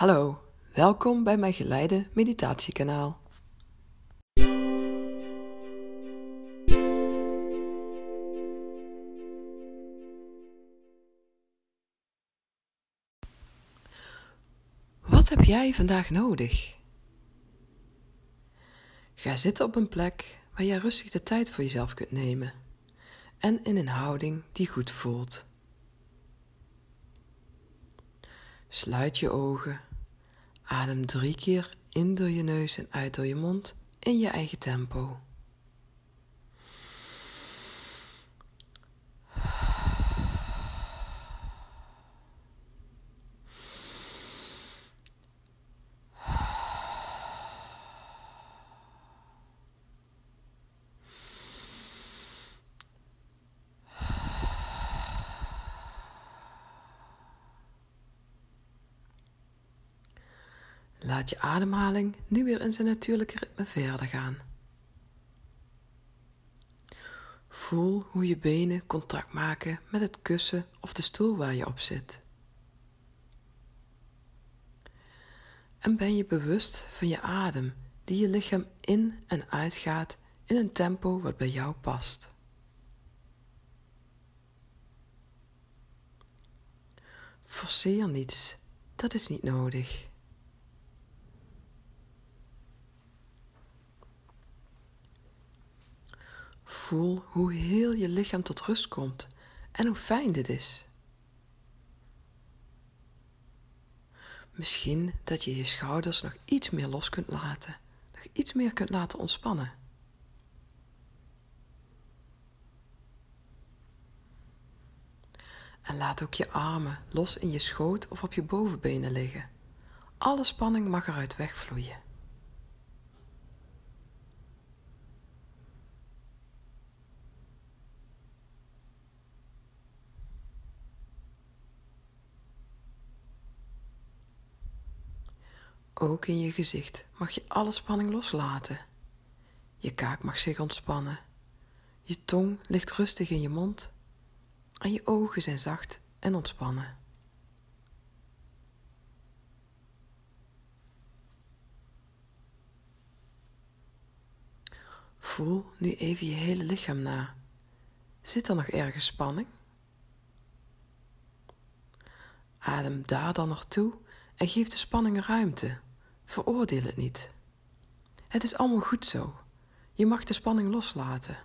Hallo, welkom bij mijn geleide meditatiekanaal. Wat heb jij vandaag nodig? Ga zitten op een plek waar je rustig de tijd voor jezelf kunt nemen en in een houding die goed voelt. Sluit je ogen, adem drie keer in door je neus en uit door je mond in je eigen tempo. Laat je ademhaling nu weer in zijn natuurlijke ritme verder gaan. Voel hoe je benen contact maken met het kussen of de stoel waar je op zit. En ben je bewust van je adem die je lichaam in en uitgaat in een tempo wat bij jou past. Forceer niets, dat is niet nodig. Voel hoe heel je lichaam tot rust komt en hoe fijn dit is. Misschien dat je je schouders nog iets meer los kunt laten, nog iets meer kunt laten ontspannen. En laat ook je armen los in je schoot of op je bovenbenen liggen. Alle spanning mag eruit wegvloeien. Ook in je gezicht mag je alle spanning loslaten. Je kaak mag zich ontspannen. Je tong ligt rustig in je mond en je ogen zijn zacht en ontspannen. Voel nu even je hele lichaam na. Zit er nog ergens spanning? Adem daar dan naartoe en geef de spanning ruimte. Veroordeel het niet. Het is allemaal goed zo. Je mag de spanning loslaten.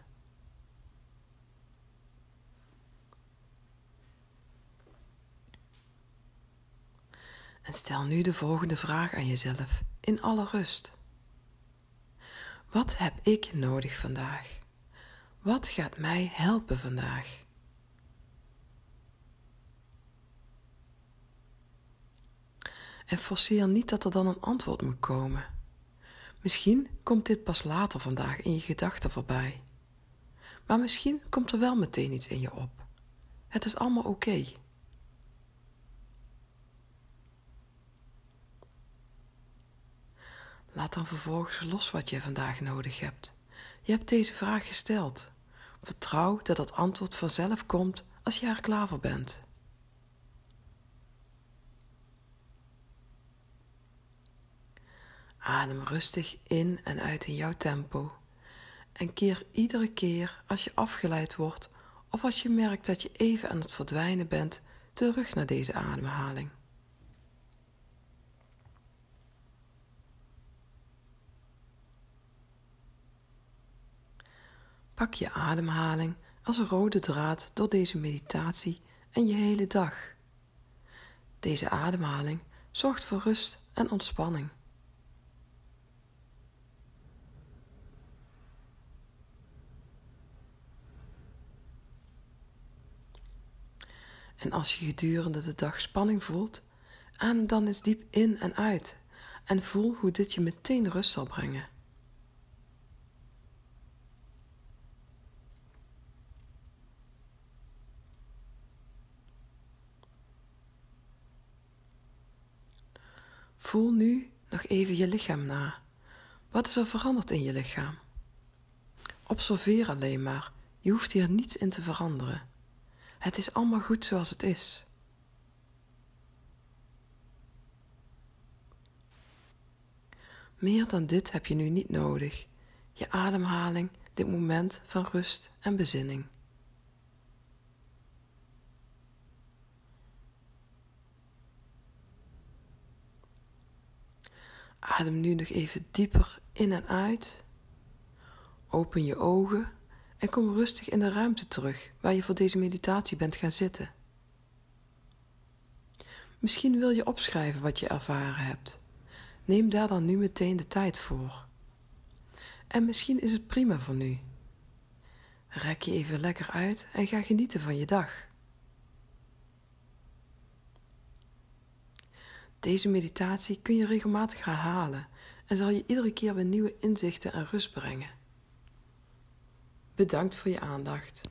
En stel nu de volgende vraag aan jezelf in alle rust. Wat heb ik nodig vandaag? Wat gaat mij helpen vandaag? En forceer niet dat er dan een antwoord moet komen. Misschien komt dit pas later vandaag in je gedachten voorbij. Maar misschien komt er wel meteen iets in je op. Het is allemaal oké. Laat dan vervolgens los wat je vandaag nodig hebt. Je hebt deze vraag gesteld. Vertrouw dat het antwoord vanzelf komt als je er klaar voor bent. Adem rustig in en uit in jouw tempo. En keer iedere keer als je afgeleid wordt of als je merkt dat je even aan het verdwijnen bent, terug naar deze ademhaling. Pak je ademhaling als een rode draad door deze meditatie en je hele dag. Deze ademhaling zorgt voor rust en ontspanning. En als je gedurende de dag spanning voelt, adem dan eens diep in en uit en voel hoe dit je meteen rust zal brengen. Voel nu nog even je lichaam na. Wat is er veranderd in je lichaam? Observeer alleen maar, je hoeft hier niets in te veranderen. Het is allemaal goed zoals het is. Meer dan dit heb je nu niet nodig. Je ademhaling, dit moment van rust en bezinning. Adem nu nog even dieper in en uit. Open je ogen en kom rustig in de ruimte terug waar je voor deze meditatie bent gaan zitten. Misschien wil je opschrijven wat je ervaren hebt. Neem daar dan nu meteen de tijd voor. En misschien is het prima voor nu. Rek je even lekker uit en ga genieten van je dag. Deze meditatie kun je regelmatig herhalen en zal je iedere keer weer nieuwe inzichten en rust brengen. Bedankt voor je aandacht.